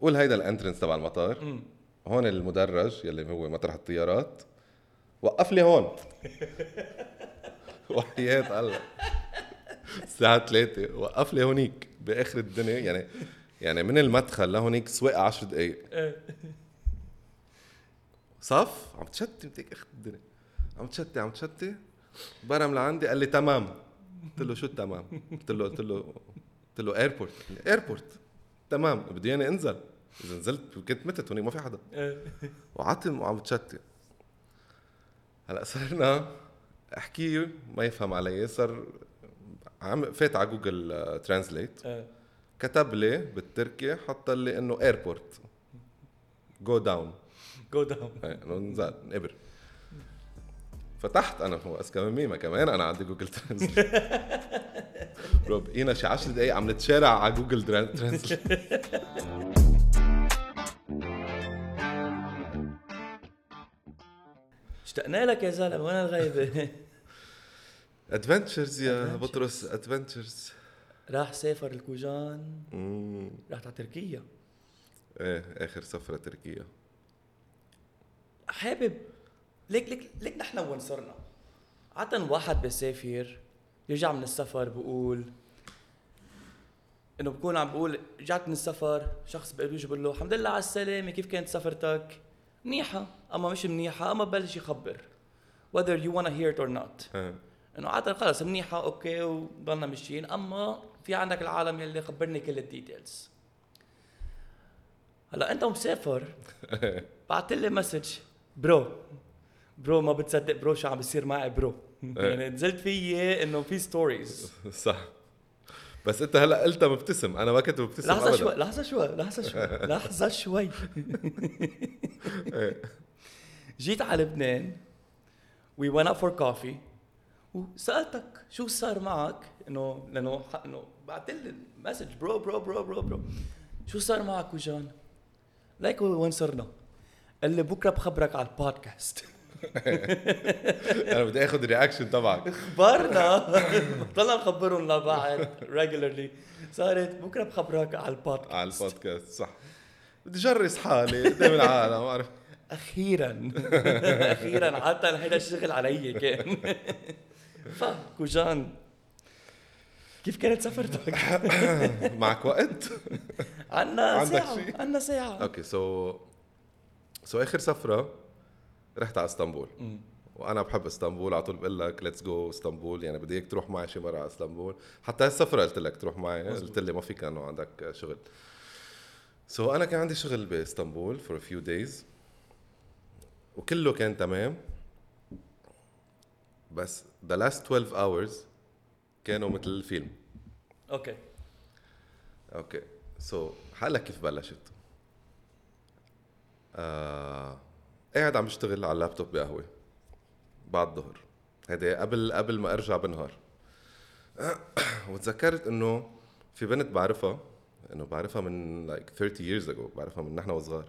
قول هيدا ال entrance تبع المطار. مم. هون المدرج يلي هو مطرح الطيارات. وقف لي هون. وحياة الله. الساعة 3 وقف لي هونيك بآخر الدنيا. يعني يعني من المدخل لهونيك سواقة 10 دقايق. إيه. صف؟ عم تشتي بدك آخر الدنيا. عم تشتي عم تشتي. برم لعندي قال لي تمام. قلت له شو تمام قلت له قلت له قلت له airport airport تمام بده إياني أنزل. إذا نزلت كنت متت هونيك ما في حدا. إيه. وعتم وعم بتشتي هلأ صرنا أحكي ما يفهم علي صار عم فات على Google Translate. إيه. كتب لي بالتركي حط لي إنه airport go down go down إنه نزل نقبر فتحت أنا هو أذكى من ميمه كمان أنا عندي Google Translate bro بقينا شي 10 دقايق عم نتشارع على Google Translate اشتقنا لك يا زلمة وين الغيبة؟ adventures يا. بطرس adventures راح سافر الكوجان. رحت على تركيا. إيه آخر سفرة تركيا حابب ليك ليك ليك نحن وين صرنا عادة واحد بيسافر يرجع من السفر بقول إنه بكون عم بقول رجعت من السفر شخص بقول بقول له الحمد لله على السلامة كيف كانت سفرتك؟ منيحة أما مش منيحة أما ببلش يخبر whether you wanna hear it or not إيه. إنه عادة خلص منيحة okay وضلنا ماشيين أما في عندك العالم يلي خبرني كل ال details هلأ أنت مسافر بعت لي message bro bro ما بتصدق. bro شو عم بيصير معي؟ bro يعني نزلت فيي إنه في stories صح. بس أنت هلأ قلتها مبتسم. أنا ما كنت مبتسم لحظة ابدا. شوي لحظة شوي لحظة شوي لحظة شوي. إيه. جيت على لبنان. we went out for coffee. وسالتك شو صار معك؟ إنه لأنه إنه بعت لي message bro bro bro bro bro شو صار معك كوجان؟ ليك وين صرنا؟ قال لي بكرة بخبرك على البودكاست. أنا بدي آخذ ال reaction تبعك. اخبارنا ضلنا نخبرهم لبعض regularly صارت بكرة بخبرك على البودكاست. على البودكاست صح. بدي جرس حالي. قدام العالم؟ ما اعرف أخيرا. أخيرا. عادة هيدا الشغل علي كان. فكوجان كيف كانت سفرتك؟ معك وقت؟ عنا عندك ساعة؟ عنا ساعة. okay so so آخر سفرة رحت على اسطنبول. وأنا بحب اسطنبول على طول بقول لك let's go اسطنبول. يعني بدي إياك تروح معي شي مرة على اسطنبول. حتى هالسفره قلت لك تروح معي. قلت لي ما في كانوا عندك شغل. so أنا كان عندي شغل باسطنبول for few days وكله كان تمام. بس the last 12 hours كانوا مثل الفيلم. okay. okay. so حالك كيف بلشت؟ آه قاعد عم بشتغل على اللابتوب بقهوة. بعد الظهر هيدي قبل قبل ما ارجع بالنهار وتذكرت إنه في بنت بعرفها إنه بعرفها من لايك 30 years ago بعرفها من نحن وصغار.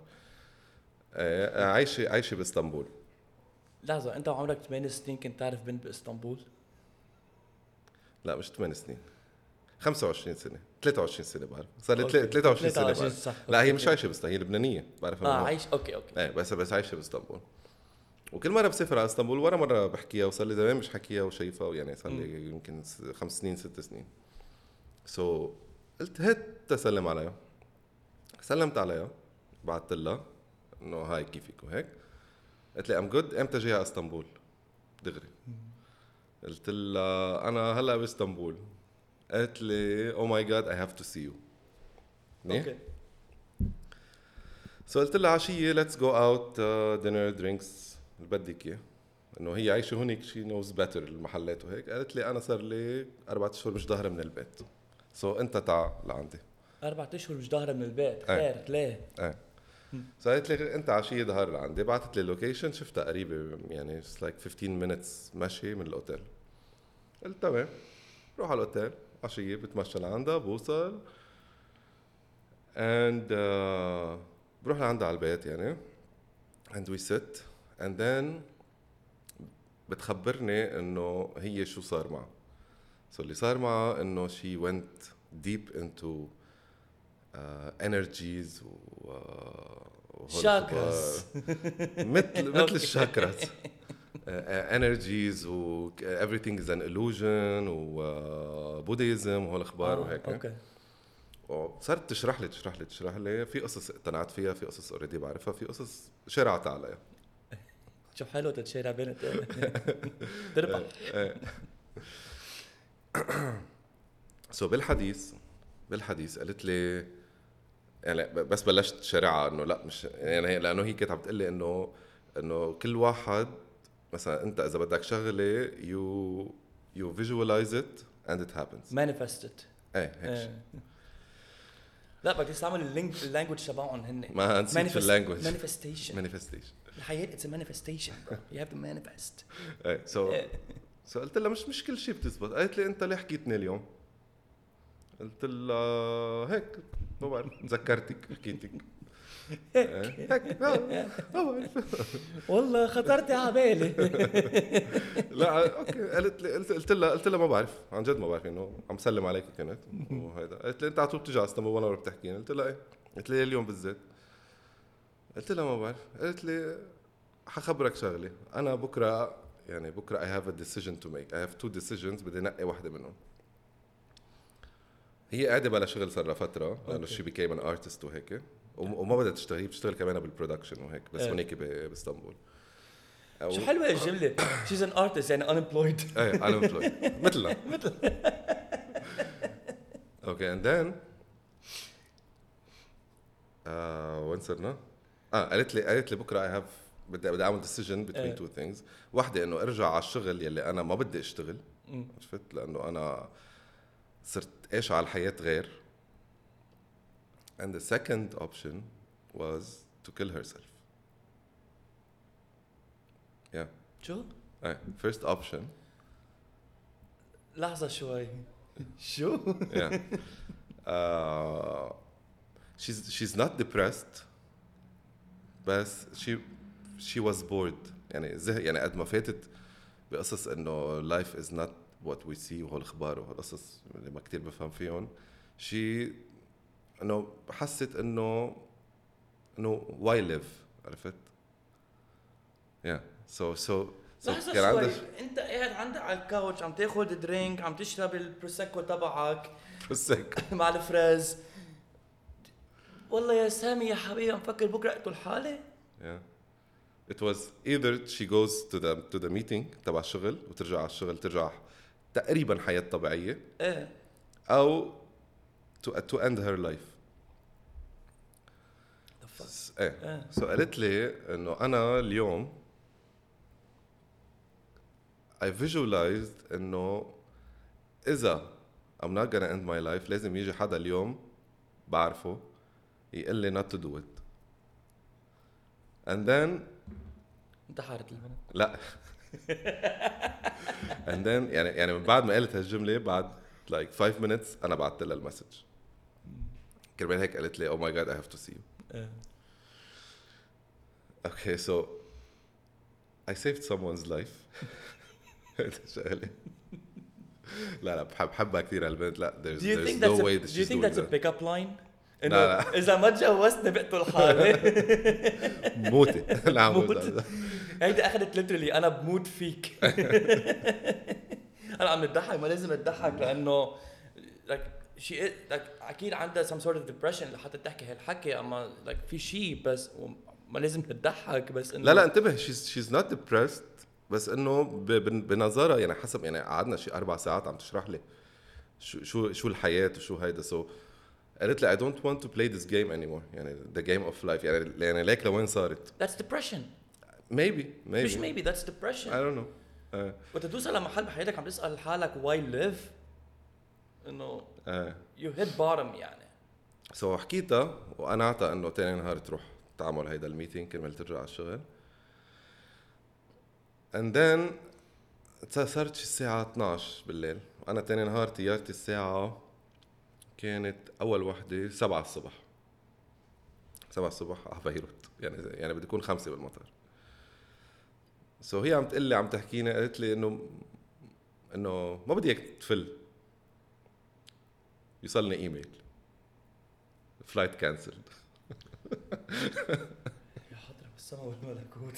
آه، عايشه عايشة بإسطنبول. لحظة أنت وعمرك 8 سنين كنت تعرف بنت بإسطنبول؟ لا مش 8 سنين. 25 سنة 23 سنة بعرف. صار لي okay. 23 سنة 23 بعرف صح. لا هي. مش عايشة بإسطنبول هي لبنانية. بعرفها من آه. عايش okay okay. إيه بس بس عايشة بإسطنبول. وكل مرة بسافر على إسطنبول ولا مرة بحكيها وصار لي زمان مش حكيها وشايفها ويعني صار لي يمكن خمس سنين ست سنين. so so, قلت هات تسلم عليها سلمت عليها بعثت لها إنه hi كيفك وهيك. قلت لي I'm good إمتى جاي على إسطنبول؟ دغري. قلت لها أنا هلأ بإسطنبول. قالت لي oh my God I have to see you okay so قلت لها عشيه let's go out dinner drinks اللي بدك إياه. إنه هي عايشة هونيك she knows better المحلات وهيك. قالت لي أنا صار لي أربع أشهر مش ظاهرة من البيت. so so أنت تعال لعندي. أربعة أشهر مش ظاهرة من البيت. إيه. خير ليه؟ إيه. so قالت لي أنت عشيه ظهر لعندي؟ بعثت لي ال location شفتها قريبة يعني لايك 15 minutes مشي من الأوتيل. قلت تمام روح على الأوتيل. عشيه بتمشى لعندها بوصل. And uh, بروح لعندها على البيت يعني. And we sit. And then بتخبرني إنه هي شو صار معها. so اللي صار معها إنه she went deep into انرجيز و شاكراز مثل مثل الشاكراز انرجيز و everything is an illusion و Buddhism وهالاخبار وهيك. okay. وصارت تشرح لي تشرح لي تشرح لي في قصص اقتنعت فيها في قصص already بعرفها في قصص شارعت عليها. شو حلو تتشارع مين تربح. so بالحديث بالحديث قالت لي يعني بس بلشت شارعها إنه لا مش يعني لأنه هي كانت عم تقول لي إنه إنه كل واحد مثلا أنت إذا بدك شغلة you you visualize it and it happens manifested إيه هيك شيء. لا بدك تستعمل ال lang- ال language تبعهم هن ما نسيت في ال language manifestation manifestation الحياة it's manifestation يو هاف تو مانيفست إيه so so قلت لها مش مش كل شيء بتزبط. قالت لي أنت ليه حكيتني اليوم؟ قلت لها هيك ما بعرف تذكرتك حكيتك. إيه، هيك ما بعرف والله خطرتي على بالي. لا okay قالت لي قلت قلت لها قلت لها ما بعرف عن جد ما بعرف إنه عم سلم عليك كنت وهيدا. قالت لي أنت على طول بتيجي على اسطنبول وأنا بتحكيني قلت لها إيه؟ قلت لي اليوم بالذات. قلت لها ما بعرف. قالت لي حخبرك شغلة. أنا بكرة يعني بكرة I have a decision to make. I have two decisions بدي نقي واحدة منهم. هي قاعدة بلا شغل صار لها فترة لأنه. she became an artist وهيك. وما بدها تشتغل هي بتشتغل كمان بالبرودكشن وهيك بس إيه. هونيك ب- باسطنبول. شو حلوة الجمله she's an artist يعني unemployed. إيه unemployed. مثلنا مثل. okay and then وين صرنا؟ آه قالت لي قالت لي بكرة I have بدي بدي أعمل decision إيه. between two things واحدة إنه ارجع على الشغل يلي أنا ما بدي أشتغل. عرفت؟ لأنه أنا صرت إيش على الحياة غير. and the second option was to kill herself yeah شو؟ ايه first option لحظه شوي شو؟ yeah. Uh, she's she's not depressed بس she she was bored يعني زهق يعني قد ما فاتت بقصص انه life is not what we see وهالاخبار وهالقصص اللي ما كتير بفهم فيهم she إنه حست إنه إنه why live عرفت؟ yeah. So so so لحظة كان شوي. أنت قاعد عندك على ال couch عم تاخذ drink عم تشرب البروسيكو تبعك. بسك مع الفريز والله يا سامي يا حبيبي عم فكر بكرة أقتل حالي؟ Yeah. It was either she goes to the to the meeting تبع الشغل وترجع على الشغل ترجع تقريبا حياة طبيعية. إيه. أو to to end her life. س- إيه. إيه. so قالت لي إنه أنا اليوم I visualized إنه إذا I'm not gonna end my life لازم يجي حدا اليوم بعرفه يقول لي not to do it. And then انتحرت البنت. لا. And then يعني يعني من بعد ما قالت هالجملة بعد like 5 minutes أنا بعثت لها المسج. كرمال هيك قالت لي oh my god I have to see you. إيه. Okay so I saved someone's life. شغله لا لا بحب بحبها كثير هالبنت لا there's, there's no that's way a, that do you she's think doing that's a that. pick up line? إنه لا. إذا ما تجوزتني بقتل حالي موتي. نعم موت. هيدي أخذت ليترلي أنا بموت فيك. أنا عم نضحك ما لازم نضحك لأنه like she like أكيد عندها some sort of depression. لحتى تحكي هالحكي أما like في شيء بس ما لازم تضحك بس إنه لا لا انتبه she's not depressed بس إنه بنظرها يعني حسب يعني قعدنا شي أربع ساعات عم تشرح لي شو شو شو الحياة وشو هيدا سو قالت لي I don't want to play this game anymore يعني the game of life يعني يعني ليك لوين صارت؟ That's depression. Maybe maybe. مش maybe that's I depression don't know. آه. وقت توصل لمحل بحياتك عم تسأل حالك why live إنه آه. you hit bottom يعني. so حكيتها وقنعتها إنه تاني نهار تروح. تعمل هيدا ال meeting كرمال ترجع على الشغل. And then صارت الساعة 12 بالليل. أنا تاني نهار طيارتي الساعة كانت أول وحدة 7 الصبح. 7 الصبح على بيروت. يعني يعني بدي أكون خمسة بالمطار so هي عم تقول لي عم تحكيني قالت لي إنه إنه ما بدي إياك تفل. يوصلني email. flight cancelled يا حضرة بالسما والملكوت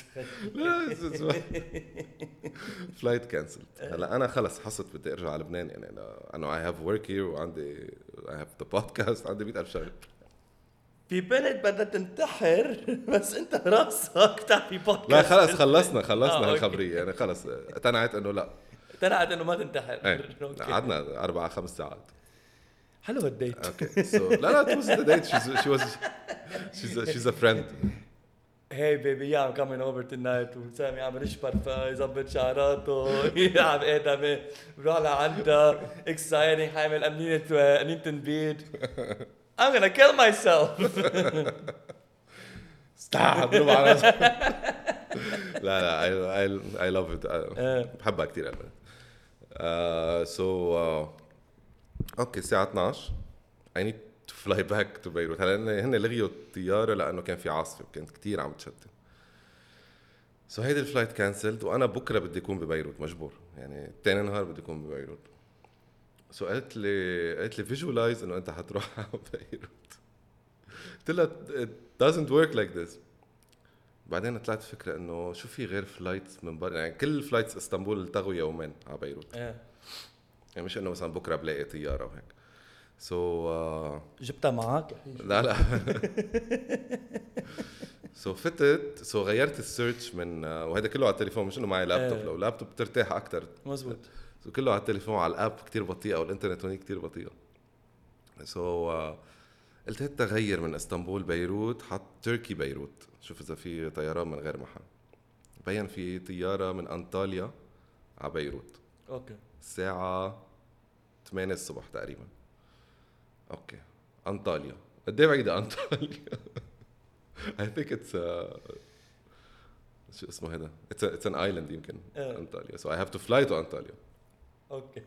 flight cancelled هلا أنا خلص حصت بدي أرجع على لبنان يعني أنا أنا I have work here وعندي I have the podcast عندي 100000 شغله في بنت بدها تنتحر بس أنت راسك تعمل بودكاست لا خلص خلصنا خلصنا آه،. هالخبريه يعني خلص اقتنعت إنه لا. اقتنعت إنه ما تنتحر. أوكي. قعدنا أربع خمس ساعات. حلو الديت أوكي سو لا لا it wasn't a date. She's she was she's a, she's a friend. هي بيبي I'm coming over tonight. وسامي عم يشبر يظبط شعراته يلعب ادمه بروح لعندها exciting حيعمل امنية امنية تنبيد I'm gonna kill myself. ستاب بضرب على راسه. لا لا I, I, I love it. إيه. بحبها كثير البنت uh, so uh, okay الساعة 12 I need to fly back to بيروت هلا هن- لغيوا الطيارة لأنه كان في عاصفة وكانت كثير عم تشتت so هيدي ال flight cancelled وأنا بكرة بدي أكون ببيروت مجبور. يعني ثاني نهار بدي أكون ببيروت. so قالت لي قالت لي visualize إنه أنت حتروح على بيروت. قلت لها it doesn't work like this. بعدين طلعت فكرة إنه شو في غير flights من برا يعني كل flights إسطنبول التغوا يومين على بيروت. إيه. يعني مش انه مثلا بكرة بلاقي طيارة وهيك. so so, جبتها معك لا لا. so فتت so غيرت ال search من آه، وهذا كله على التليفون مش انه معي لابتوب إيه. لو لابتوب بترتاح أكثر مزبوط. so كله على التليفون على ال app كتير بطيئه والانترنت هونيك كتير بطيئه so آه، قلت هات تغير من إسطنبول بيروت حط تركي بيروت. شوف إذا في طيران من غير محل. بيّن في طيارة من أنطاليا على بيروت. okay. الساعة 8 الصبح تقريبا. okay. أنطاليا. قد إيه بعيدة؟ أنطاليا؟ I think it's a شو اسمه هذا؟ It's an island يمكن. إيه. أنطاليا. So I have to fly to انطاليا okay.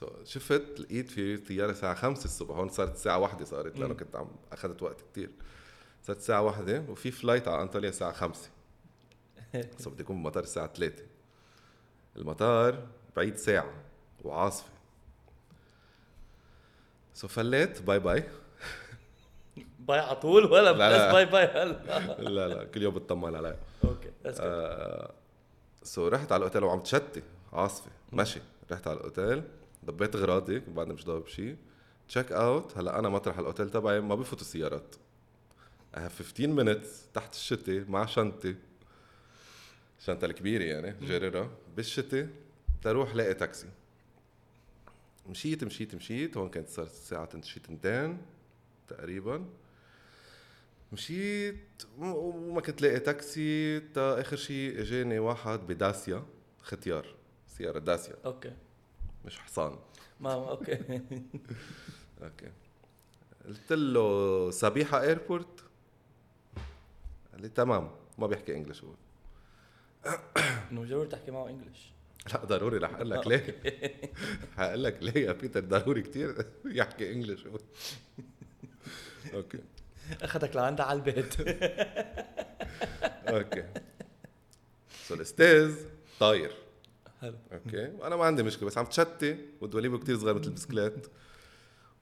So شفت لقيت في طيارة الساعة 5 الصبح. هون صارت الساعة 1 صارت لأنه مم. كنت عم أخذت وقت كتير. صارت الساعة 1 وفي flight على أنطاليا الساعة 5 بس بدي أكون بالمطار الساعة 3 المطار بعيد ساعة وعاصفة. so فليت bye bye باي على طول ولا لا، لا. بس bye bye هلا؟ لا لا كل يوم بتطمن علي okay. آه so رحت على الأوتيل وعم تشتي عاصفة ماشي رحت على الأوتيل ضبيت أغراضي بعدني مش ضابط شيء check out هلا أنا مطرح الأوتيل تبعي ما بفوتوا السيارات I have 15 minutes تحت الشتي مع شنطتي الشنطة الكبيرة يعني جريرة. بالشتي تروح لاقي تاكسي. مشيت مشيت مشيت. هون كانت صارت الساعة شي تنتين تقريبا. مشيت وما كنت لاقي تاكسي تا آخر شيء إجاني واحد بداسيا ختيار سيارة داسيا. okay. مش حصان. ما أوكي. أوكي. قلت له سبيحة airport قال لي تمام. ما بيحكي English هو إنه ضروري تحكي معه English لا ضروري رح أقول لك ليه. هقول لك ليه يا بيتر ضروري كتير يحكي English. أوكي. أخذك لعندها على البيت. okay. So الاستاذ طاير. حلو. okay. وأنا ما عندي مشكلة بس عم تشتي ودوليبه كتير صغير مثل البسكليت.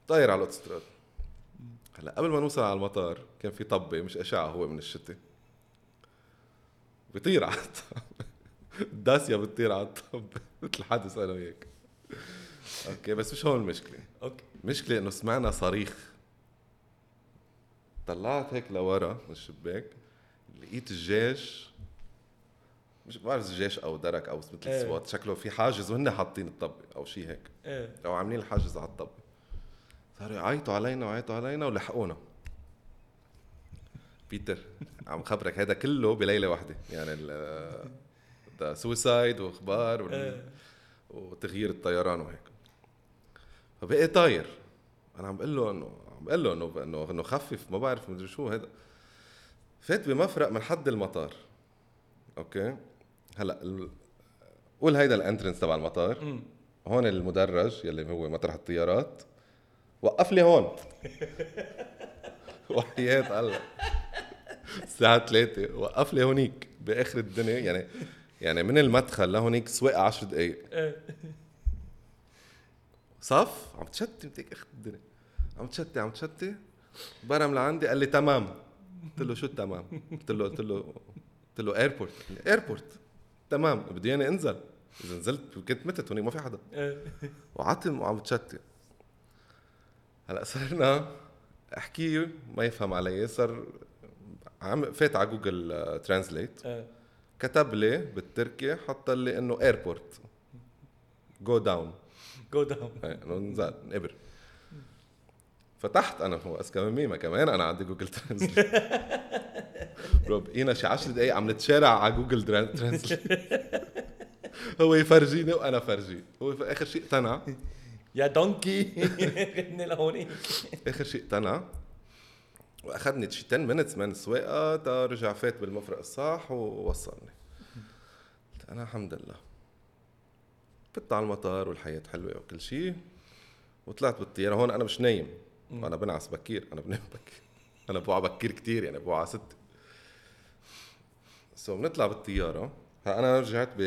طاير على الأوتوستراد. هلا قبل ما نوصل على المطار كان في طبة مش شايفها هو من الشتي. بيطير على الطبة. داسيا بتطير على الطبه مثل حادث أنا وياك okay بس مش هون المشكلة. okay. المشكلة إنه سمعنا صريخ. طلعت هيك لورا من الشباك لقيت الجيش. مش بعرف الجيش أو درك أو مثل إيه. ال SWAT شكله في حاجز وهن حاطين الطبه أو شيء هيك. إيه. أو عاملين الحاجز على الطبه صاروا يعيطوا علينا ويعيطوا علينا ولحقونا. بيتر عم خبرك هذا كله بليلة واحدة. يعني ال suicide وإخبار وال- إيه. وتغيير الطيران وهيك. فبقي طاير. أنا عم بقول له انه عم بقول له انه انه إنه خفف ما بعرف مدري شو هذا فات بمفرق من حد المطار. okay? هلأ ال- قول هيدا ال entrance تبع المطار. أمم. هون المدرج يلي هو مطرح الطيارات. وقف لي هون. وحياة الله. الساعة 3 وقف لي هونيك بآخر الدنيا. يعني يعني من المدخل لهونيك سواقة 10 دقايق. إيه. صف؟ عم تشتي بدك اخر الدنيا. عم تشتي عم تشتي برم لعندي قال لي تمام. قلت له شو التمام؟ قلت له قلت له قلت له airport airport تمام. بده إياني أنزل. إذا نزلت كنت متت هونيك ما في حدا. إيه. وعتم وعم بتشتت هلأ صرنا احكيه ما يفهم علي. صار عم فات على Google Translate. إيه. كتب لي بالتركي حط لي إنه airport go down go down إنه نزل ابر فتحت أنا هو أذكى من ميمة كمان أنا عندي Google Translate Pro بقينا شي 10 دقايق عم نتشارع على Google Translate هو يفرجيني وأنا فرجيه هو في آخر شيء اقتنع يا donkey خدني لهونيك آخر شيء اقتنع واخذني شي 10 minutes من السواقة تا رجع فات بالمفرق الصح ووصلني. قلت أنا الحمد لله. فت على المطار والحياة حلوة وكل شيء وطلعت بالطيارة. هون أنا مش نايم. أنا بنعس بكير. أنا بنام بكير. أنا بوعى بكير كتير يعني بوعى ستة. so بنطلع بالطيارة. أنا رجعت ب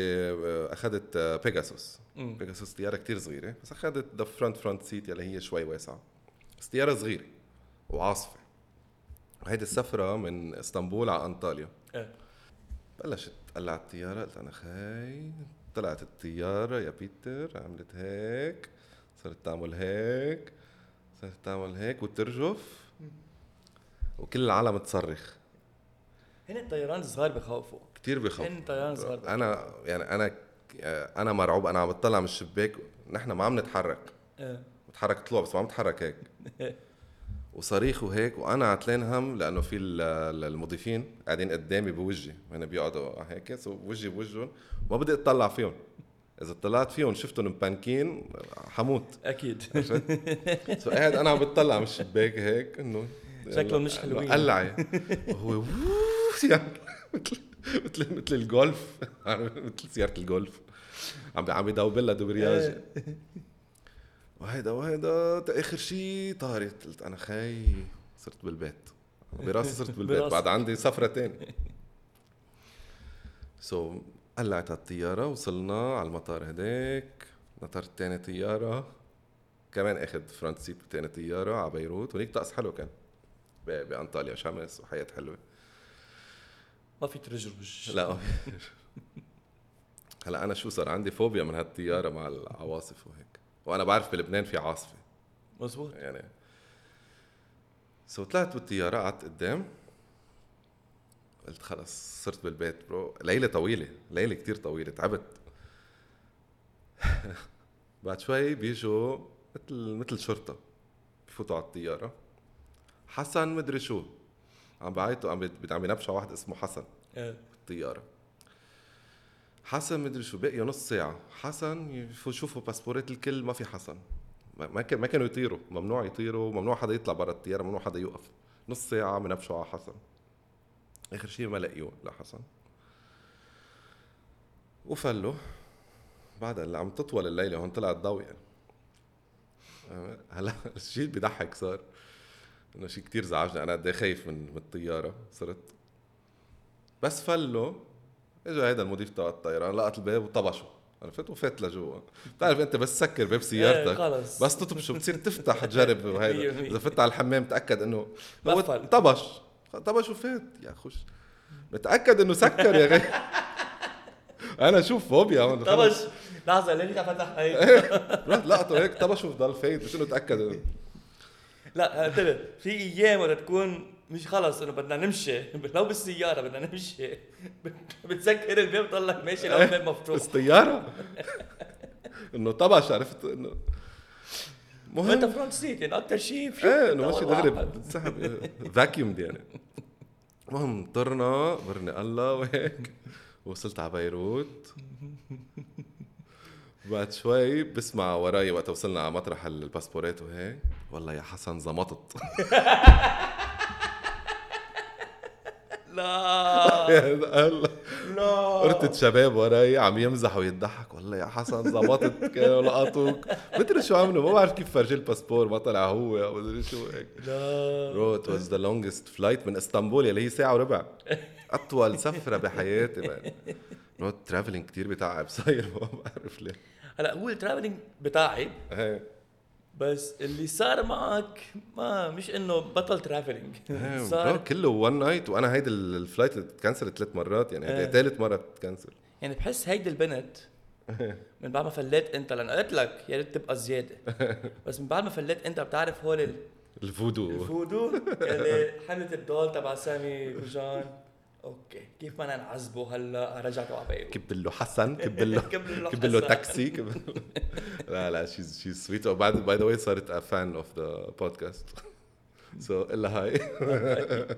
أخذت بيجاسوس. بيجاسوس طيارة كتير صغيرة. بس أخذت the front front seat يلي هي شوي واسعة. بس طيارة صغيرة وعاصفة. وهيدي السفرة من إسطنبول على أنطاليا. إيه. بلشت تقلع الطيارة قلت أنا خي طلعت الطيارة يا بيتر عملت هيك صارت تعمل هيك صارت تعمل هيك وترجف. وكل العالم تصرخ. هن الطيران الصغار بخوفوا؟ كتير بخوف هن طيران صغار أنا يعني أنا أنا مرعوب أنا عم بطلع من الشباك نحن ما عم نتحرك. إيه. بتحرك طلوع بس ما عم بتحرك هيك. وصريخ وهيك وأنا عتلان هم لأنه في ال- ال- المضيفين قاعدين قدامي بوجهي هن بيقعدوا هيك so وجهي بوجههم ما بدي أطلع فيهم. إذا طلعت فيهم شفتهم م panic ين حموت. أكيد. so قاعد أنا عم بتطلع من الشباك هيك إنه شكلهم مش حلوين. قلعي وهو يعني مثل مثل مثل الجولف؟ مثل سيارة الجولف. عم عم يدوب لها دبرياج وهيدا وهيدا آخر شيء طارت قلت أنا خي صرت بالبيت. براسي صرت بالبيت. بعد عندي سفرة تانية. so قلعت الطيارة وصلنا على المطار هداك. نطرت تاني طيارة. كمان اخذ front seat بتاني طيارة على بيروت. وانيك طقس حلو كان. بأنطاليا شمس وحياة حلوة. ما في ترجرج لا هلا أنا شو صار؟ عندي فوبيا من هالطيارة مع العواصف وهيك. وأنا بعرف بلبنان في عاصفة. مزبوط يعني. so طلعت بالطيارة قعدت قدام. قلت خلص صرت بالبيت bro. ليلة طويلة ليلة كتير طويلة تعبت. بعد شوي بيجوا مثل مثل شرطة بفوتوا على الطيارة. حسن مدري شو. عم بعيطوا عم بت- عم ينبشوا واحد اسمه حسن. إيه. بالطيارة. حسن مدري شو باقي نص ساعة. حسن شوفوا باسبورات الكل ما في حسن. ما ما كان ما كانوا يطيروا. ممنوع يطيروا ممنوع حدا يطلع برا الطيارة ممنوع حدا يوقف. نص ساعة عم ينبشوا على حسن. آخر شيء ما لقيوه لحسن. وفلوا. بعد اللي عم تطول الليلة هون طلعت ضوء يعني آه، هلا الشيء اللي بيضحك صار إنه شيء كتير زعجني. أنا قد إيه خايف من من الطيارة صرت. بس فلوا. اجى هيدا المضيف تبع الطيران لقط الباب وطبشوا عرفت؟ وفات لجوا. بتعرف أنت بس سكر باب إيه، سيارتك. خلص. بس تطبشه بتصير تفتح تجرب وهيدا. إذا فت على الحمام تأكد إنه هو. طبش. طبش وفات. يا خش متأكد إنه سكر يا غي أنا شوف فوبيا. طبش. لحظة ليه فتح؟ هيك رحت لقطه هيك طبش وضل فايت. مش إنه؟ تاكد لا انتبه في أيام وقت تكون مش خلص إنه بدنا نمشي. لو بالسيارة بدنا نمشي. بت- بتسكر الباب بتضلك ماشي لو الباب مفتوح. بس طياره إنه طبش عرفت إنه مهم. فرونت سيت يعني أكثر شيء إيه إنه ماشي دغري. بتسحب vacuum يعني. المهم طرنا برني الله وهيك. وصلت على بيروت. بعد شوي بسمع وراي وقت وصلنا على مطرح ال passportات وهيك. والله يا حسن زمطت. لا. لا. قرطة شباب وراي عم يمزحوا ويضحك. والله يا حسن زمطت لقطوك. مدري شو عملوا؟ ما بعرف كيف فرجي الباسبور ما طلع هو أو مدري شو هيك. لا. it was the longest flight من إسطنبول يلي هي ساعة وربع. أطول سفرة بحياتي man bro ال traveling كثير بتعب صاير ما بعرف ليه. هلا هو ال traveling بتاعي إيه. بس اللي صار معك ما مش إنه بطل traveling صار كله one night وأنا هيدي ال flight اللي تcancelت ثلاث مرات يعني هيدي إيه. ثالث مرة تcancel يعني بحس هيدي البنت من بعد ما فليت أنت لأن قلت لك يا ريت تبقى زيادة. بس من بعد ما فليت أنت بتعرف هول ال- الفودو. الفودو اللي حملت الدول تبع سامي وجان أوكي. كيف بدنا نعذبه هلا؟ رجعته على بيته كب له حسن؟ كب له كب له. تاكسي؟ لا لا شيز شيز سويت وبعد باي ذا واي صارت فان اوف ذا بودكاست سو إلا هاي.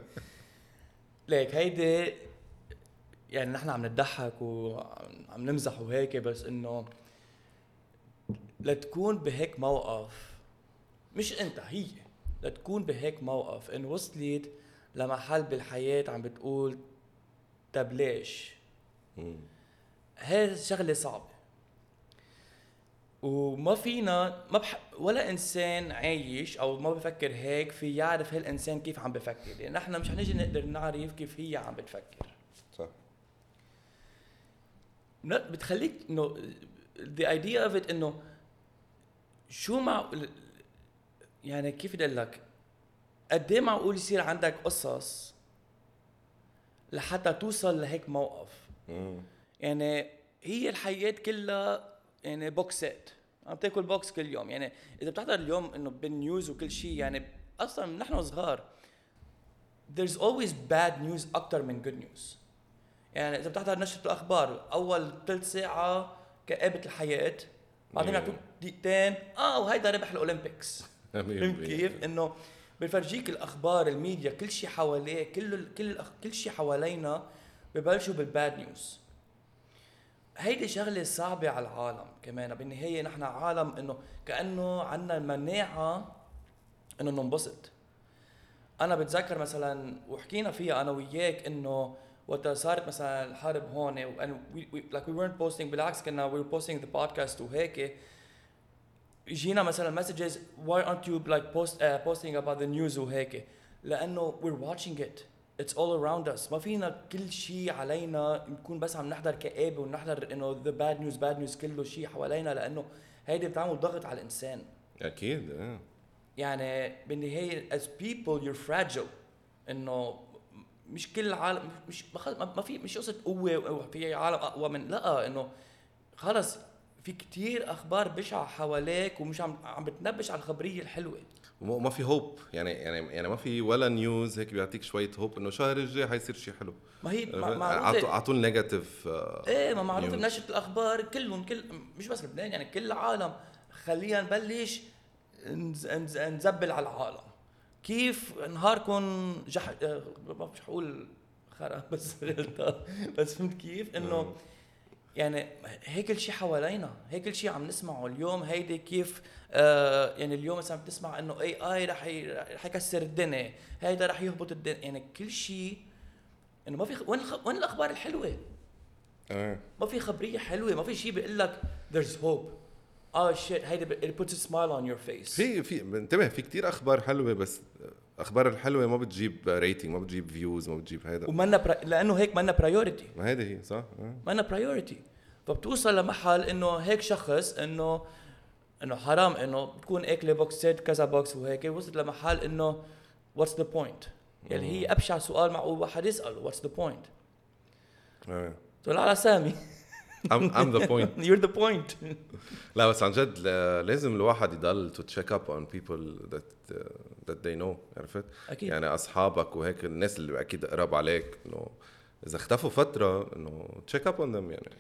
ليك هيدي يعني نحن عم نضحك وعم نمزح وهيك بس إنه لتكون بهيك موقف مش أنت هي. لتكون بهيك موقف إن وصلت لمحل بالحياة عم بتقول طب ليش؟ هي شغلة صعبة. وما فينا ما بح... ولا إنسان عايش أو ما بفكر هيك في يعرف هالإنسان كيف عم بفكر. لأن إحنا مش حنجي نقدر نعرف كيف هي عم بتفكر. صح. بتخليك إنه the idea of it إنه شو مع يعني كيف بدي أقول لك؟ قد إيه معقول يصير عندك قصص لحتى توصل لهيك موقف مم. يعني هي الحياة كلها يعني بوكسات عم تاكل بوكس كل يوم يعني إذا بتحضر اليوم إنه بال news وكل شيء يعني أصلا نحن صغار there's always bad news أكثر من good news يعني إذا بتحضر نشرة الأخبار أول ثلث ساعة كآبة الحياة بعدين مم. يعطوك دقيقتين آه وهيدا ربح الأولمبيكس فهمت. كيف؟ إنه بفرجيك الأخبار الميديا كل شيء حواليه كل كل. كل شيء حوالينا ببلشوا بالباد نيوز هيدي شغلة صعبة على العالم كمان. بالنهاية نحن عالم إنه كأنه عنا المناعة إنه ننبسط. أنا بتذكر مثلا وحكينا فيها أنا وياك إنه وقت صارت مثلا الحرب هون and we, we, like we weren't posting بالعكس كنا we were posting the podcast وهيك. يجينا مثلا messages why aren't you like post uh, posting about the news وهيك لأنه we're watching it. It's all around us. ما فينا كل شيء علينا نكون بس عم نحضر كآبة ونحضر إنه the bad news bad news كله شيء حوالينا لأنه هيدي بتعمل ضغط على الإنسان. أكيد إيه. يعني بالنهاية as people you're fragile. إنه مش كل العالم مش ما في مش قصة قوة في عالم أقوى من لأ إنه خلص في كتير أخبار بشعة حواليك ومش عم عم بتنبش على الخبرية الحلوة. وما في hope يعني يعني يعني ما في ولا news هيك بيعطيك شوية hope إنه الشهر الجاي حيصير شيء حلو. ما هي اعطوا معروفه ال negative آه، إيه ما معروف news. بنشرة الأخبار كلهم كل مش بس لبنان يعني كل العالم. خلينا نبلش نز- نز- نزبل على العالم. كيف نهاركم جح آه، ما مش حقول خرا بس بس فهمت كيف؟ إنه يعني هيك كل شيء حوالينا هيك كل شيء عم نسمعه اليوم هيدي كيف آه يعني اليوم مثلا بتسمع إنه اي اي رح رح يكسر الدنيا هيدا رح يهبط الدنيا يعني كل شيء إنه ما في خ- وين الخ- وين الأخبار الحلوة؟ إيه ما في خبرية حلوة ما في شيء بيقول لك there's hope. آه shit هيدا ب- it puts a smile on your face. في في انتبه في كتير أخبار حلوة بس أخبار الحلوة ما بتجيب rating ما بتجيب views ما بتجيب هيدا. ومنا prio... لأنه هيك منا priority ما هيدي هي صح؟ آه. منا priority فبتوصل لمحل إنه هيك شخص إنه إنه حرام إنه بتكون أكلة بوكسات كذا بوكس وهيك وصلت لمحل إنه what's the point يلي هي أبشع سؤال معقول واحد يساله what's the point. طلع على سامي. I'm, I'm the point. You're the point. لا بس عن جد لازم الواحد يضل to check up on people that uh, that they know عرفت؟ أكيد. يعني أصحابك وهيك الناس اللي أكيد قراب عليك إنه إذا اختفوا فترة إنه check up on them يعني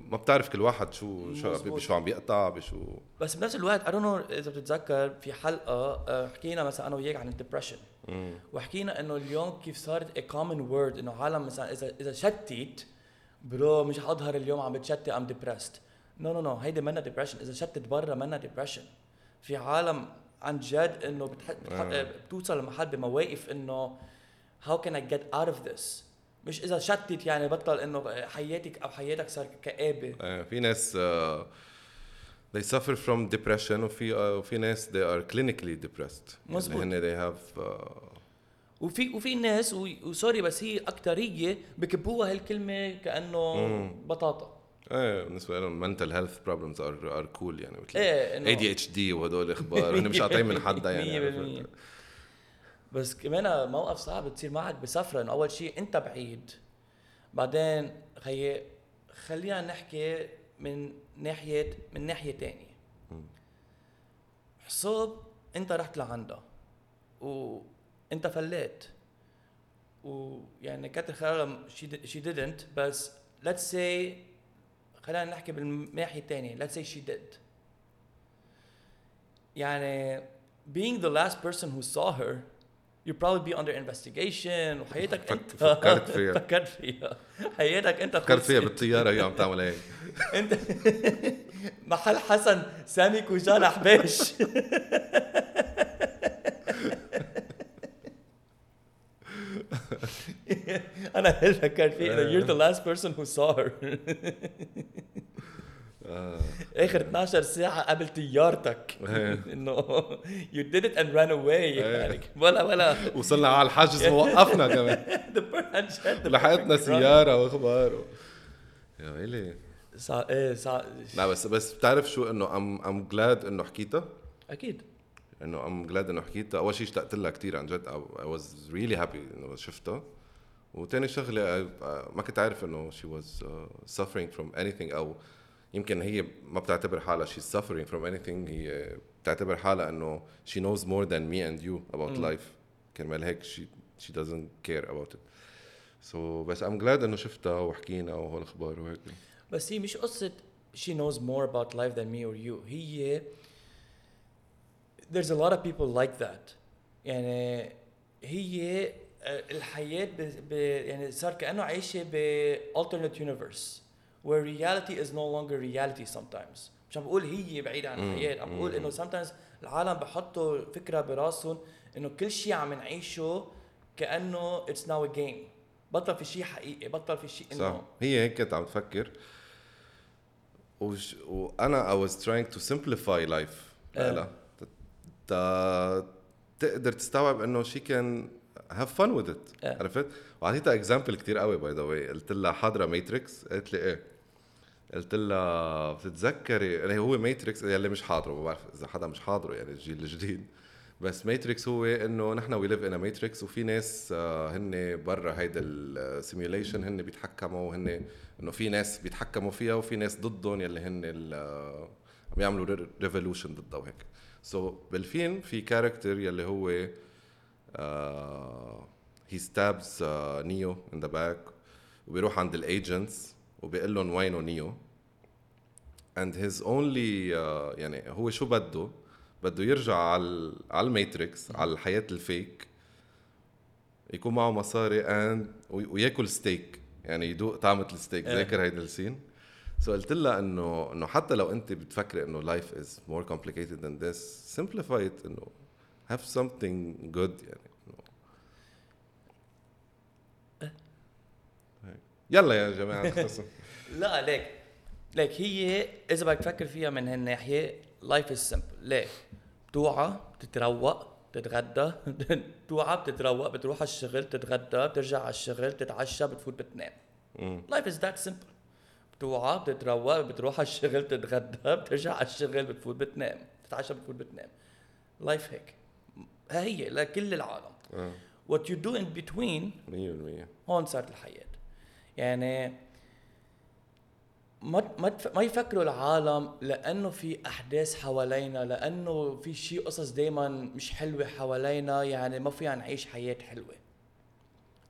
ما بتعرف كل واحد شو شو. بشو عم بيقطع بشو. بس بنفس الوقت don't know إذا بتتذكر في حلقة آه، حكينا مثلا أنا وياك عن ال depression وحكينا إنه اليوم كيف صارت a common word إنه عالم مثلا إذا إذا شتت bro مش حاضهر اليوم عم بتشتت I'm depressed no no no هيدي منا depression إذا شتت برا منا depression في عالم عن جد إنه بتح... بتح... آه. بتوصل لمحل بمواقف إنه how can I get out of this مش إذا شتت يعني بطل إنه حياتك أو حياتك صار كآبة آه، في ناس آه، they suffer from depression وفي آه، وفي ناس they are clinically depressed مزبوط. يعني هن they have آه، وفي وفي ناس وسوري بس هي أكترية بكبوها هالكلمة كأنه مم. بطاطا إيه بالنسبة لهم mental health problems are are cool يعني مثل إيه إنه ADHD وهدول إخبار هن مش قاطعين من حدا يعني 100% بس كمان موقف صعب تصير معك بسفره إنه أول شيء أنت بعيد. بعدين خيي خلينا نحكي من ناحيه من ناحية تانية. حساب أنت رحت لعندها وانت فليت. ويعني كتر خيرها شي didn't بس let's say خلينا نحكي بالناحية الثانية let's say she did. يعني being the last person who saw her you probably be under investigation وحياتك انت فكرت فيها. فكرت فيها. حياتك انت فكرت فيها بالطيارة هي عم تعمل هيك. انت محل حسن سامي كوجان حباش أنا فكرت فيه انه you're the last person who saw her. آه. آخر 12 ساعة قبل طيارتك. انه did it and ran away. يعني ولا ولا. وصلنا على الحجز ووقفنا كمان. لحقتنا. سيارة وأخبار. يا ويلي صع... إيه صع... لا بس بس بتعرف شو إنه I'm I'm glad إنه حكيتها؟ أكيد. إنه I'm glad إنه حكيتها. أول شيء اشتقت لها كثير عن جد. I was really happy إنه شفتها. وتاني شغله ما كنت عارف انه she was uh, suffering from anything أو يمكن هي ما بتعتبر حالها she's suffering from anything هي بتعتبر حالها انه she knows more than me and you about مم. life كرمال هيك she she doesn't care about it so بس I'm glad انه شفتها وحكينا وهالاخبار وهيك بس هي مش قصة she knows more about life than me or you هي there's a lot of people like that يعني هي آه، الحياة ب... ب... يعني صار كأنه عايشة ب alternate universe where reality is no longer reality sometimes مش عم بقول هي بعيدة عن مم. الحياة عم بقول. إنه sometimes العالم بحطوا فكرة براسهم إنه كل شيء عم نعيشه كأنه it's now a game بطل في شيء حقيقي بطل في شيء صح انه هي هيك كنت عم تفكر وش وأنا I was trying to simplify life آه. لها تا تقدر تستوعب إنه she can have fun with it. آه. عرفت؟ واعطيتها example كثير قوي by the way قلت لها حاضرة Matrix قالت لي إيه؟ قلت لها بتتذكري؟ يعني هو Matrix يلي مش حاضرة ما بعرف إذا حدا مش حاضرة يعني الجيل الجديد. بس Matrix هو إنه نحن we live in Matrix وفي ناس آه، هن برا هيدا ال simulation هن بيتحكموا هن إنه في ناس بيتحكموا فيها وفي ناس ضدهم يلي هن آه، عم يعملوا revolution ضدها وهيك. so so, بالفيلم في character يلي هو he stabs Neo in the back وبيروح عند ال agents وبيقول لهم وينه Neo his only uh, يعني هو شو بده؟ بده يرجع على على ال Matrix على الحياة ال fake. يكون معه مصاري وي- وياكل ستيك يعني يدوق طعمة الستيك إيه. ذاكر هيدا ال scene؟ so قلت لها انه إنه حتى لو أنت بتفكري إنه is more complicated than this simplify it إنه have something good يعني. يلا يا جماعة. لا ليك ليك هي إذا بدك تفكر فيها من هالناحيه life is simple ليه؟ بتوعى بتتروق بتتغدى بتوعى بتتروق بتروح على الشغل تتغدى بترجع على الشغل تتعشى بتفوت بتنام. life is that simple بتوعى بتتروق بتروح على الشغل تتغدى بترجع على الشغل بتفوت بتنام تتعشى بتفوت بتنام life هيك ها هي لكل العالم. what you do in between 100% هون صارت الحياة. يعني ما ما ما يفكروا العالم لأنه في أحداث حوالينا لأنه في شيء قصص دائما مش حلوة حوالينا يعني ما فينا نعيش حياة حلوة.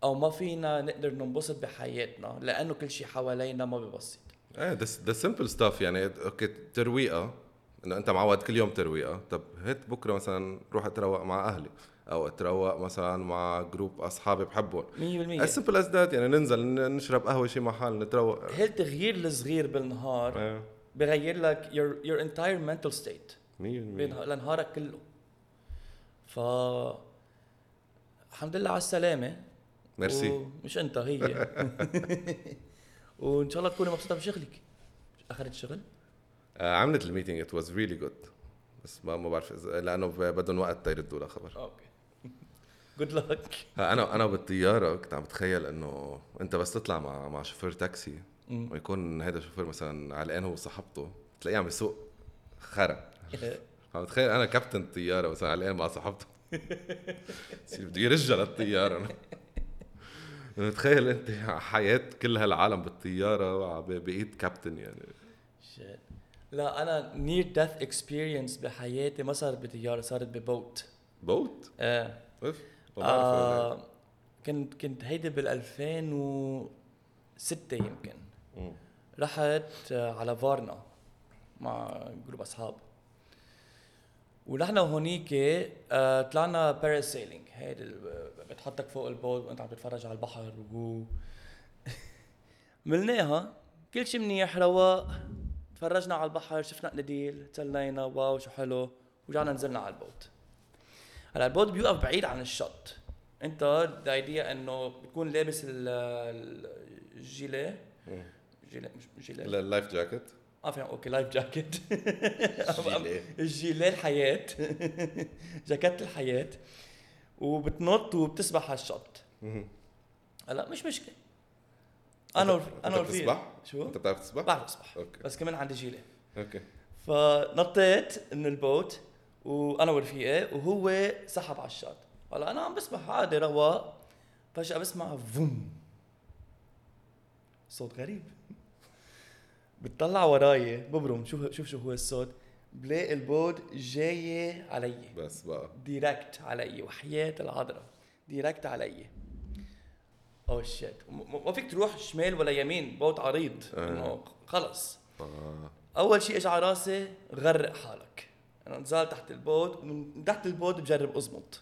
أو ما فينا نقدر ننبسط بحياتنا لأنه كل شيء حوالينا ما ببسط إيه the simple stuff يعني okay ترويقة إنه أنت معود كل يوم ترويقه طب هات بكرة مثلا روح أتروق مع أهلي أو أتروق مثلا مع group أصحابي بحبهم. 100% as simple as that يعني ننزل نشرب قهوة شي محل نتروق. هالتغيير الصغير بالنهار إيه. بغير لك your your entire mental state 100% بين- لنهارك كله. ف الحمد لله على السلامة. ميرسي. مش أنت هي. وإن شاء الله تكوني مبسوطة بشغلك. اخذت شغل؟ آه، عملت ال meeting it was really good بس ما ما بعرف إذا- لأنه بدهم وقت تيردوا لها خبر. okay. good luck ها، أنا أنا بالطيارة كنت عم بتخيل إنه أنت بس تطلع مع مع شوفير تاكسي. ويكون هذا الشوفير مثلا علقان هو وصاحبته تلاقيه عم يسوق خرا. عم تخيل أنا كابتن الطياره مثلا علقان مع صاحبته. بده يرجع للطيارة. تخيل أنت حياة كل هالعالم بالطيارة بإيد كابتن يعني. Shit. لا أنا near death experience بحياتي ما صارت بطياره صارت ببوت. بوت؟ إيه أوف. آه كنت كنت هيدي بال 2006 يمكن. مم. رحت آه، على فارنا مع group أصحاب. ونحن هونيك آه طلعنا parasailing هيدي بتحطك فوق البوت وأنت عم تتفرج على البحر و عملناها كل شيء منيح رواق. تفرجنا على البحر شفنا قناديل تسلينا wow شو حلو. ورجعنا نزلنا على البوت. هلا البوت بيوقف بعيد عن الشط. انت ال idea انه بتكون لابس ال- ال- الجيليه. جيليه مش جيليه لا، ال life jacket آه فهم okay life jacket gilet. ال gilet الحياة. جاكيت الحياة. وبتنط وبتسبح على الشط. هلا مش مشكلة. أنا أنا بتسبح؟ شو؟ أنت بتعرف تسبح؟ بعرف أسبح. okay. بس كمان عندي gilet. okay. فنطيت من البوت وأنا ورفيقي وهو سحب على الشط هلا أنا عم بسبح عادي رواق فجأة بسمع فوم. صوت غريب. بتطلع وراي ببرم شوف شوف شو هو الصوت. بلاقي البوت جاي علي. بس بقى. direct علي وحياة العذراء. direct علي. oh shit ما فيك تروح شمال ولا يمين بوت عريض. آه. إنه خلص. آه. أول شيء اجى على راسي غرق حالك. أنا نزلت تحت البوت ومن تحت البوت بجرب ازمط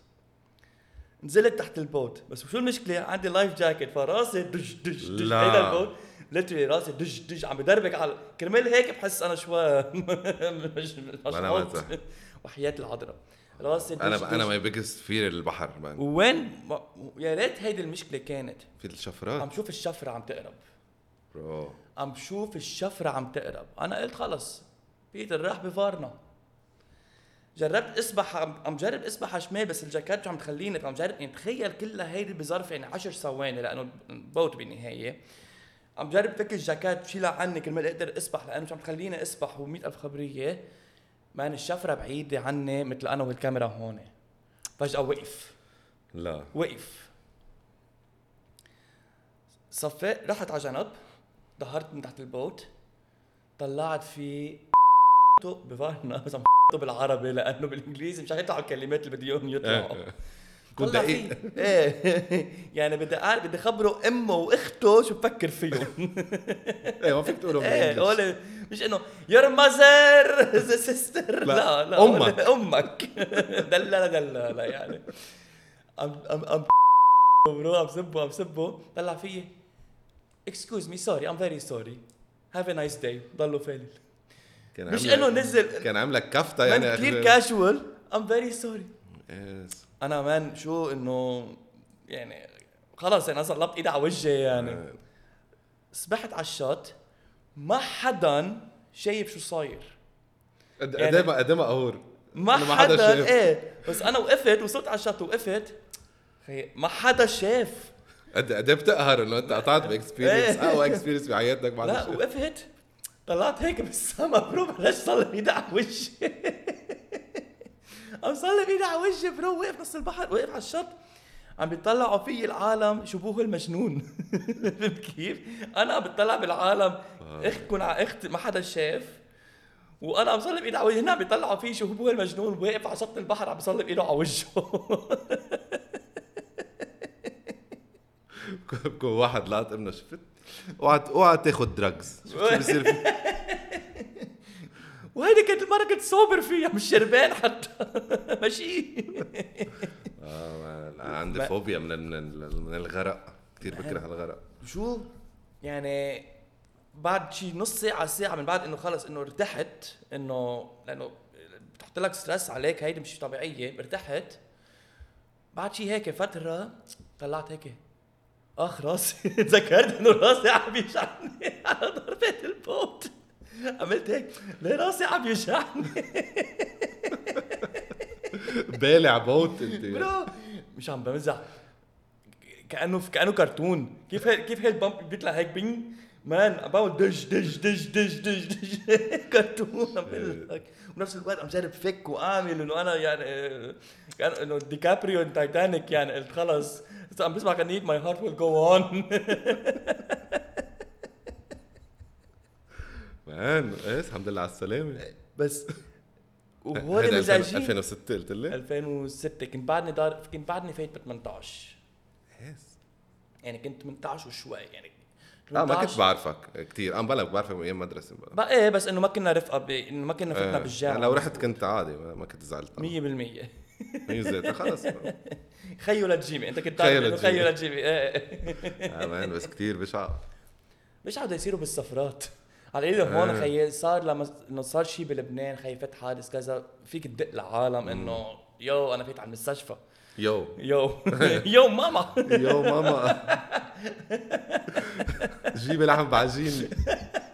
نزلت تحت البوت. بس شو المشكلة؟ عندي لايف جاكيت فراسي دج دج دج. لا. هيدا البوت. ليتري راسي دج دج. عم بدربك على كرمال هيك بحس أنا شوي مش. وحياة العذراء. راسي دج أنا. أنا ماي بيجست فير البحر مان وين؟ ما- يا ريت هيدي المشكلة كانت. في عم الشفرات شوف الشفرة عم تقرب. bro. عم بشوف الشفرة عم تقرب. أنا قلت خلص. بيتر راح بفارنا. جربت أسبح عم عم جرب أسبح على شمال بس الجاكيت عم تخليني؟ عم جرب. يعني تخيل كلها هيدي بظرف يعني 10 ثواني لأنه البوت بالنهاية. عم جرب فك الجاكيت بشيلها عني كرمال أقدر أسبح لأنه مش عم تخليني أسبح و ألف خبرية. man الشفره بعيدة عني مثل أنا والكاميرا هون. فجأة وقف. لا. وقف. صفيت رحت على جنب ظهرت من تحت البوت طلعت في عم بالعربي لأنه بالإنجليزي مش حيطلعوا الكلمات اللي بدي إياهم يطلعوا. كنت طلع دقيق في- إيه. يعني بدي أعرف بدي خبره أمه وأخته شو بفكر فيهم. إيه ما فيك تقولهم إيه مش إنه your mother sister لا، لا لا. هول أمك. دللا دللا يعني. ام ام ام bro عم سبه عم سبه. طلع فيي. excuse me sorry I'm very sorry have a nice day ضلوا كان مش إنه نزل كان عاملك كفتة يعني كثير casual I'm very sorry أنا man شو إنه يعني خلص أنا صلبت ايدي على وجهي يعني آه. سبحت على الشط ما حدا شايف شو صاير قد يعني- قد ما قد إيه مقهور ما حدا. إيه بس أنا وقفت وصلت على الشط وقفت ما حدا شاف قد قد إيه بتقهر إنه أنت قطعت ب experience إيه. اقوى experience بحياتك بعد لا. وقفت طلعت هيك بالسما bro بلشت صلب ايدي على وجهي عم صلب ايدي على وجهي bro وقف نص البحر وقف على الشط. عم بيطلعوا في العالم شبه هالمجنون. فهمت كيف؟ أنا عم بتطلع بالعالم. اختكم على إخت ما حدا شاف. وأنا عم صلب ايدي على وجهي هنا عم بيطلعوا فيه شبوه المجنون واقف على شط البحر عم بصلب ايده على وجهه. بكون واحد لقط ابنه شفت؟ اوعى اوعى تاخذ دراجز شفت شو بصير وهيدي كانت المرة كنت صوبر فيها مش شربان حتى. ماشي. آه عندي فوبيا من من الغرق. كثير بكره الغرق. شو؟ يعني بعد شي نص ساعة ساعة من بعد إنه خلص إنه ارتحت إنه لأنه بتحط لك stress عليك هيدي مش طبيعية ارتحت. بعد شي هيك فترة طلعت هيك أخ راسي. تذكرت إنه راسي عم يوجعني على ضربة ال boat. عملت هيك. ليه راسي عم يوجعني. بالع boat انت. bro مش عم بمزح. كأنه كأنه كرتون. كيف هي كيف هي ال bump بيطلع هيك بينج؟ man بعمل دج دج دج دج دج دج كرتون عم بقول لك. ونفس الوقت عم جرب فك واعمل إنه أنا يعني كان إنه ديكابريو تايتانيك يعني قلت خلص. عم بسمع كان my heart will go on man إيه الحمد لله على السلامة. بس وهول هيدا 2000 مزعجين 2006 قلت لي. 2006 كنت بعدني دار كنت بعدني فايت ب 18 يس يعني كنت 18 وشوي يعني آه ما كنت 18 بعرفك كثير آه بلا بعرفك من أيام مدرسة بلا إيه بس إنه ما كنا رفقة ب... إنه ما كنا فتنا آه. بالجامعة. يعني لو رحت كنت عادي ما ما كنت زعلت. 100% هي زيت. خلص. خيو لتجيبي أنت كنت خيو تعرف إنه. خيو لتجيبي إيه. آه مان بس كثير بشع مش عاد يصيروا بالسفرات على الاقل هون آه. خيي صار لما إنه صار شيء بلبنان خيي فت حادث كذا فيك تدق لعالم إنه yo أنا فيت على المستشفى. yo. yo. yo ماما. yo ماما. جيبي لحم بعجيني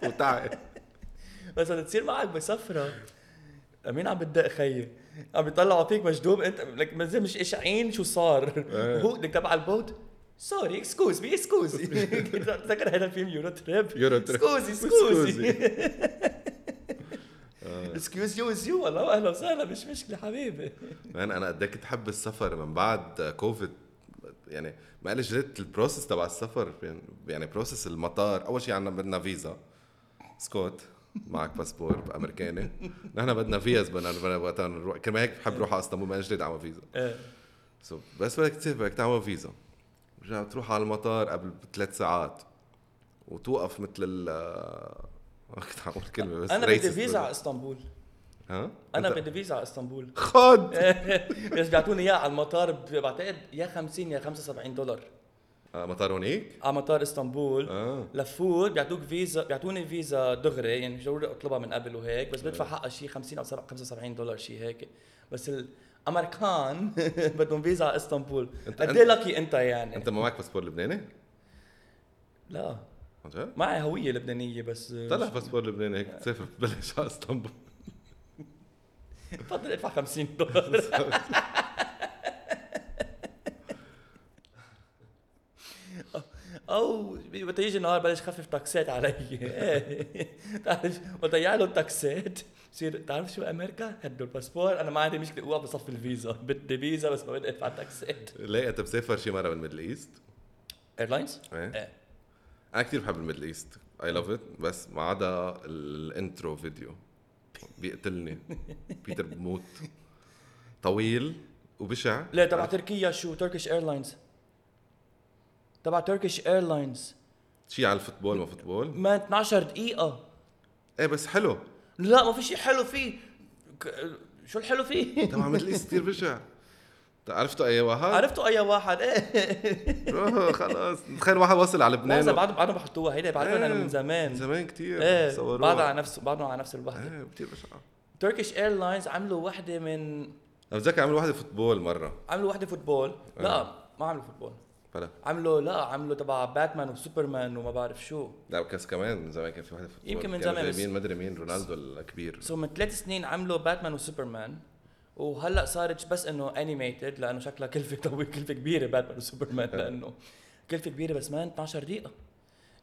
وتعي. بس بدها تصير معك بسفرة. مين عم بتدق خيي؟ عم بيطلعوا فيك مجدوب أنت لك مازال مش قاشعين شو صار. إيه. هو بدك تبع ال boat؟ مي اكسكوزي تذكر هذا الفيلم يورو تريب يورو تريب. اكسكوزي اكسكوزي اكسكيوز يو از يو والله أهلا وسهلا مش مشكلة حبيبي. مان أنا قد إيه كنت احب السفر من بعد كوفيد يعني ما قالي جريت البروسس تبع السفر يعني- بروسس المطار. أول شيء عندنا بدنا فيزا. سكوت. معك باسبور أمريكاني. نحن بدنا فيز بدنا وقتها نروح. كمان هيك بحب أروح على إسطنبول ما اجري أعمل فيزا. so بس بدك تسافر بدك تعمل فيزا. رجع تروح على المطار قبل بثلاث ساعات وتوقف مثل ال ما كنت عم أقول كلمة بس أنا بدي فيزا على إسطنبول. ها؟ أنا بدي فيزا على إسطنبول. خد! بس بيعطوني إياها على المطار بعتقد يا 50 يا 75 دولار. آه، مطار هونيك؟ على مطار إسطنبول. آه. لفوت بيعطوك فيزا بيعطوني فيزا دغري يعني مش ضروري أطلبها من قبل وهيك بس بدفع حقها شيء 50 أو 75 دولار شيء هيك. بس الامريكان بدهم فيزا على إسطنبول. قد إيه لكي أنت يعني؟ أنت ما معك باسبور لبناني؟ لا. جد؟ معي هوية لبنانية بس طلع باسبور لبناني هيك تسافر ببلاش على إسطنبول. بفضل ادفع 50 دولار. أو وقت يجي النهار بلش خفف تاكسات علي. إيه. تعرف وقت يعلوا التاكسات. بصير تعرف شو أمريكا؟ هدوا الباسبور. أنا ما عندي مشكلة. اوقف بصف الفيزا. بدي فيزا بس ما بدي أدفع تاكسات. ليه؟ أنت مسافر شي مرة بال Middle East؟ Airlines؟ إيه. إيه. أنا كثير بحب ال Middle East. I love it بس ما عدا ال intro video. بيقتلني. بيتر بموت. طويل وبشع. لا تبع تركيا شو؟ Turkish Airlines تبع Turkish Airlines شي على ال football ما football؟ ما 12 دقيقة. إيه بس حلو. لا ما في شيء حلو فيه. ك- شو الحلو فيه؟ تبع Middle East كثير بشع. عرفتوا أي واحد؟ عرفتوا أي واحد؟ إيه. خلاص. تخيل واحد وصل على لبنان بعدهم بعدهم بحطوها هيدا بعرفها أنا من زمان. زمان كثير إيه صوروها. بعدها على نفس بعدهم على نفس الوحدة إيه كثير بشع. Turkish Airlines عملوا وحدة من أنا بتذكر عملوا واحدة football مرة. عملوا وحدة football. لا ما عملوا football. بلا عملوا لا عملوا تبع باتمان وسوبرمان وما بعرف شو. لا كاس كمان من زمان كان في football يمكن من زمان جايبين مدري مين؟ رونالدو الكبير. so من ثلاث سنين عملوا باتمان وسوبرمان وهلأ صارت بس إنه animated لأنه شكلها كلفة طويلة كلفة كبيرة باتمان وسوبرمان لأنه كلفة كبيرة بس man 12 دقيقة.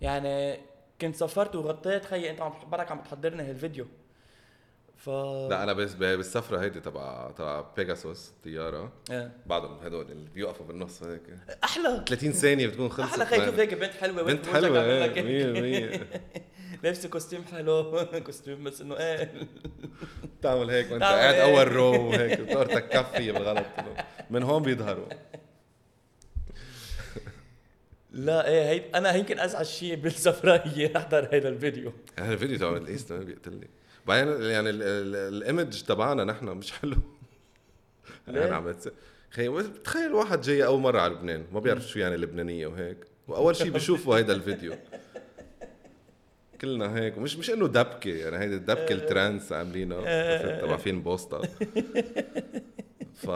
يعني كنت سافرت وغطيت خيي أنت عم برك عم تحضرني هالفيديو. ف لا أنا بس بالسفرة هيدي تبع تبع بيجاسوس طيارة. إيه. بعضهم هدول اللي بيوقفوا بالنص هيك. أحلى. 30 ثانية بتكون خلصت. أحلى خي man. شوف هيك بنت حلوة بنت إيه هيك. 100% لابسة costume حلو costume بس إنه إيه. تعمل هيك وأنت قاعد هيك. أول row وهيك وطارتك كفي بالغلط. من هون بيظهروا. لا إيه هي أنا يمكن ازعج شيء بالسفرة هي أحضر هذا الفيديو. هذا الفيديو تبع الايست بيقتلني. بعدين يعني ال- ال- ال image تبعنا نحن مش حلو؟ أنا عم تخيل واحد جاي أول مرة على لبنان ما بيعرف شو يعني لبنانية وهيك. وأول شيء بيشوفوا هيدا الفيديو. كلنا هيك ومش مش إنه دبكة يعني هيدي الدبكة ال trance عاملينها تبع فيلم بوسطة. ف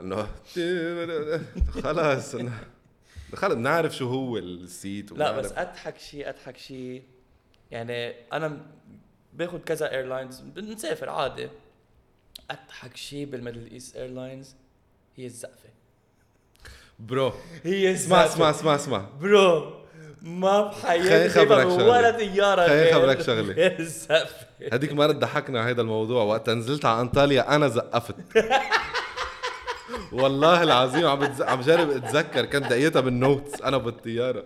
إنه خلص خلص بنعرف شو هو السيت لا بس أضحك شيء أضحك شيء يعني أنا باخذ كذا airlines بنسافر عادي. أضحك شيء بالميدل إيست Airlines هي الزقفة. bro. هي اسمع. اسمع اسمع اسمع. bro ما بحياتي خبرك من ولا. طيارة خليني خبرك السقف هذيك مرة ضحكنا على هذا الموضوع. وقت نزلت على أنطاليا أنا زقفت. والله العظيم عم بتز... عم جرب أتذكر كنت دقيتها بال notes أنا بالطيارة.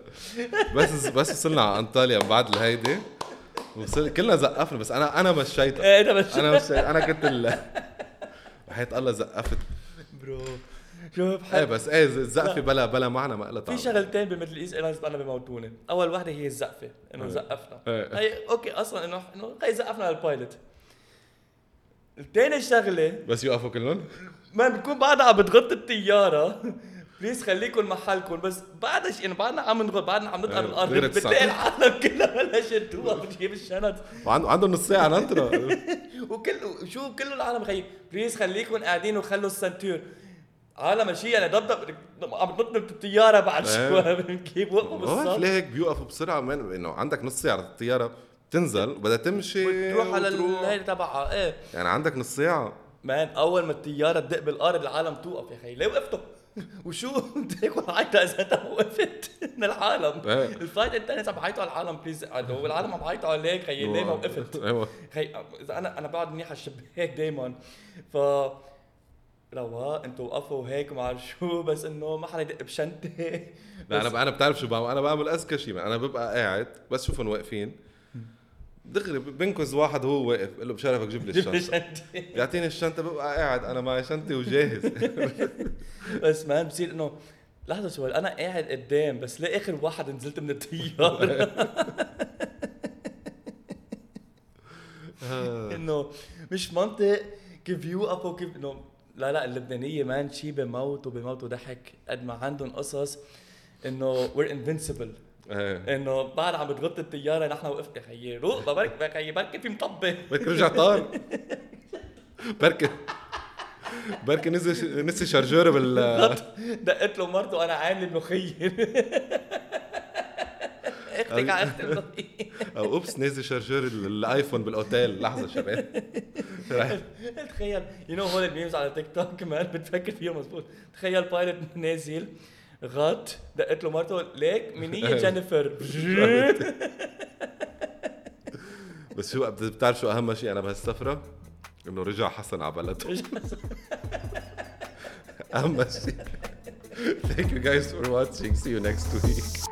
بس بس وصلنا على أنطاليا بعد الهيدي وصل كلنا زقفنا بس أنا أنا مشيتها إيه ده مش أنا مشيت أنا كنت ال وحياة الله زقفت. bro شوف إيه بس إيه الزقفه بلا بلا معنى ما لها في شغلتين بالميدل إيست Airlines أنا بموتوني. أول وحدة هي الزقفة إنه إيه. زقفنا. إيه. هي okay أصلا إنه إنه هي زقفنا لل pilot الثاني شغلة بس يوقفوا كلهم؟ ما بتكون بعدها عم بتغطي الطيارة. please خليكم محلكم بس بعد شيء يعني بعدنا عم نغط بعدنا عم نطلع إيه، بالارض غير بتلاقي. العالم كلها بلشت تروح بتجيب الشنط وعنده عنده نص ساعة نطره وكل شو كل العالم خيي please خليكم قاعدين وخلوا السنتور عالم شيء يعني ضبضب عم تنط من الطيارة بعد إيه. شوي كيف وقفوا ما بعرف بالصف ليه هيك بيوقفوا بسرعة من إنه عندك نص ساعة الطيارة بتنزل وبدها تمشي بتروح على وتروح. الهيدي تبعها إيه يعني عندك نص ساعة man أول ما الطيارة تدق بالارض العالم توقف يا خي ليه وقفتوا؟ وشو؟ تاكل عيطة إذا انت وقفت من العالم. إيه. الفايت الثاني عم بعيطوا على العالم please والعالم عم بعيطوا عليك خيي ليه ما وقفت؟ أيوه. خي إذا أنا أنا بقعد منيح على الشباك دائما ف رواق أنتوا وقفوا هيك ما بعرف شو بس إنه ما حدا يدق بشنطة. لا أنا أنا بتعرف شو بعمل. أنا بعمل أذكى شيء أنا ببقى قاعد بس شوفهم واقفين. دغري بنكز واحد وهو واقف بقول له بشرفك جيب لي الشنطة. شنطة. بيعطيني الشنطة ببقى قاعد أنا معي شنطتي وجاهز. بس man بصير إنه لحظة شوي أنا قاعد قدام بس ليه آخر واحد نزلت من الطياره إنه مش منطق كيف يوقفوا كيف إنه لا لا اللبنانية man شي بموت وبموت وضحك. قد ما عندهم قصص إنه we're invincible. إنه بعد عم بتغطي الطياره نحن وقفت يا خيي روق برك يا خيي بركي في مطبة. بركي رجع طار. بركي بركي نزل نسي chargeur بال دقت له مرته أنا عامل ملوخيه أختك على. أو oops نازل chargeur ال- الآيفون بالأوتيل. لحظة شباب. تخيل you know هول ال memes على تيك توك كمان بتفكر فيهم مزبوط تخيل بايلوت نازل. غط دقت له مرته ليك منية جينيفر بس شو بتعرف شو أهم شيء أنا بهالسفرة؟ إنه رجع حسن على بلده أهم شيء Thank you guys for watching. See you next week.